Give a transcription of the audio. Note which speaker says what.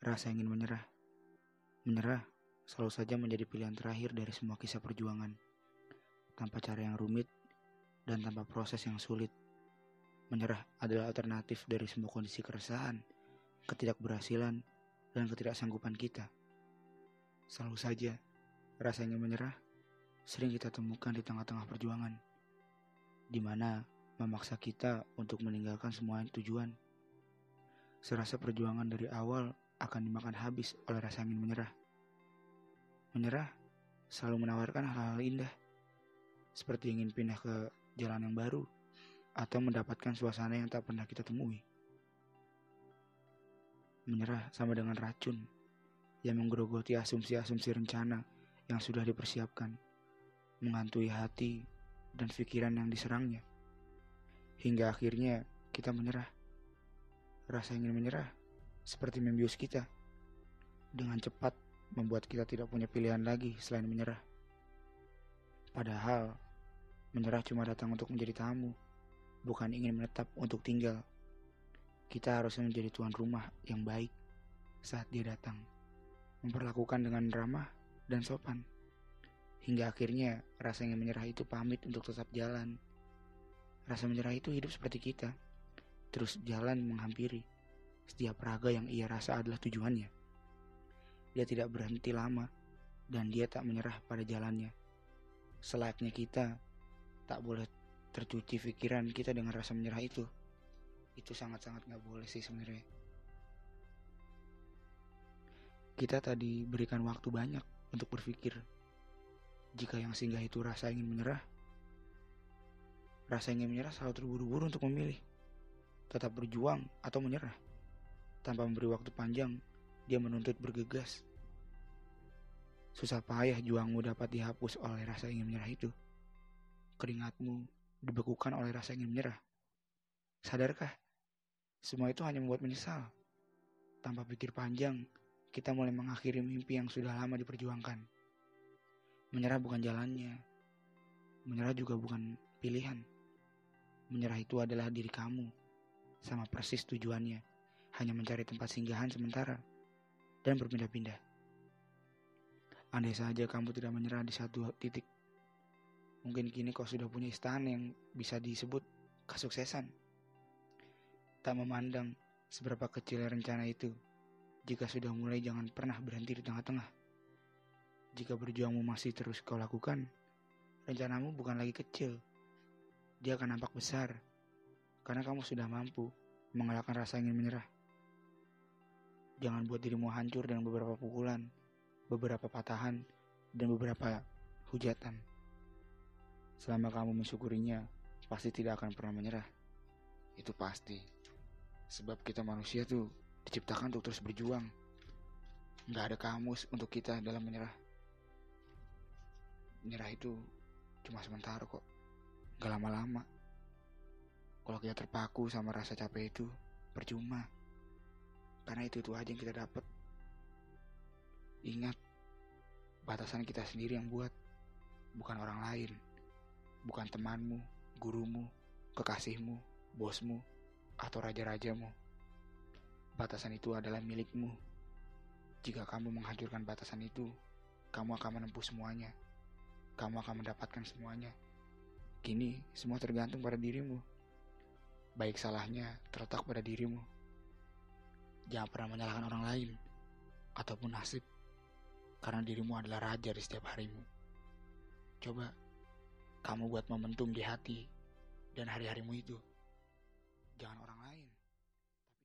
Speaker 1: Rasa ingin menyerah. Menyerah selalu saja menjadi pilihan terakhir dari semua kisah perjuangan. Tanpa cara yang rumit dan tanpa proses yang sulit. Menyerah adalah alternatif dari semua kondisi keresahan, ketidakberhasilan, dan ketidaksanggupan kita. Selalu saja, rasa ingin menyerah sering kita temukan di tengah-tengah perjuangan, di mana memaksa kita untuk meninggalkan semua tujuan. Serasa perjuangan dari awal akan dimakan habis oleh rasa ingin menyerah. Menyerah selalu menawarkan hal-hal indah, seperti ingin pindah ke jalan yang baru atau mendapatkan suasana yang tak pernah kita temui. Menyerah sama dengan racun yang menggerogoti asumsi-asumsi rencana yang sudah dipersiapkan, menghantui hati dan pikiran yang diserangnya. Hingga akhirnya kita menyerah. Rasa ingin menyerah seperti membius kita. Dengan cepat membuat kita tidak punya pilihan lagi selain menyerah. Padahal, menyerah cuma datang untuk menjadi tamu, bukan ingin menetap untuk tinggal. Kita harus menjadi tuan rumah yang baik saat dia datang memperlakukan dengan ramah dan sopan. Hingga akhirnya rasa ingin menyerah itu pamit untuk tetap jalan. Rasa menyerah itu hidup seperti kita, terus jalan menghampiri setiap raga yang ia rasa adalah tujuannya. Dia tidak berhenti lama dan dia tak menyerah pada jalannya. Selayaknya kita tak boleh tercuci pikiran kita dengan rasa menyerah itu. Itu sangat-sangat gak boleh sih sebenarnya. Kita tadi berikan waktu banyak untuk berpikir. Jika yang singgah itu rasa ingin menyerah, rasa ingin menyerah selalu terburu-buru untuk memilih. Tetap berjuang atau menyerah. Tanpa memberi waktu panjang, dia menuntut bergegas. Susah payah juangmu dapat dihapus oleh rasa ingin menyerah itu. Keringatmu dibekukan oleh rasa ingin menyerah. Sadarkah? Semua itu hanya membuat menyesal. Tanpa pikir panjang, kita mulai mengakhiri mimpi yang sudah lama diperjuangkan. Menyerah bukan jalannya. Menyerah juga bukan pilihan. Menyerah itu adalah diri kamu. Sama persis tujuannya. Hanya mencari tempat singgahan sementara. Dan berpindah-pindah. Andai saja kamu tidak menyerah di satu titik. Mungkin kini kau sudah punya istana yang bisa disebut kesuksesan. Tak memandang seberapa kecil rencana itu jika sudah mulai jangan pernah berhenti di tengah-tengah. Jika berjuangmu masih terus kau lakukan, rencanamu bukan lagi kecil. Dia akan nampak besar. Karena kamu sudah mampu mengalahkan rasa ingin menyerah. Jangan buat dirimu hancur dengan beberapa pukulan, beberapa patahan, dan beberapa hujatan. Selama kamu mensyukurinya, pasti tidak akan pernah menyerah. Itu pasti. Sebab kita manusia tuh diciptakan untuk terus berjuang. Nggak ada kamus untuk kita dalam menyerah. Menyerah itu cuma sementara kok. Gak lama-lama. Kalau kita terpaku sama rasa capek itu, percuma. Karena itu itu aja yang kita dapat. Ingat, batasan kita sendiri yang buat, bukan orang lain. Bukan temanmu, gurumu, kekasihmu, bosmu, atau raja-rajamu. Batasan itu adalah milikmu. Jika kamu menghancurkan batasan itu, kamu akan menempuh semuanya. Kamu akan mendapatkan semuanya. Kini semua tergantung pada dirimu. Baik salahnya terletak pada dirimu. Jangan pernah menyalahkan orang lain ataupun nasib. Karena dirimu adalah raja di setiap harimu. Coba kamu buat momentum di hati dan hari-harimu itu. Jangan orang lain.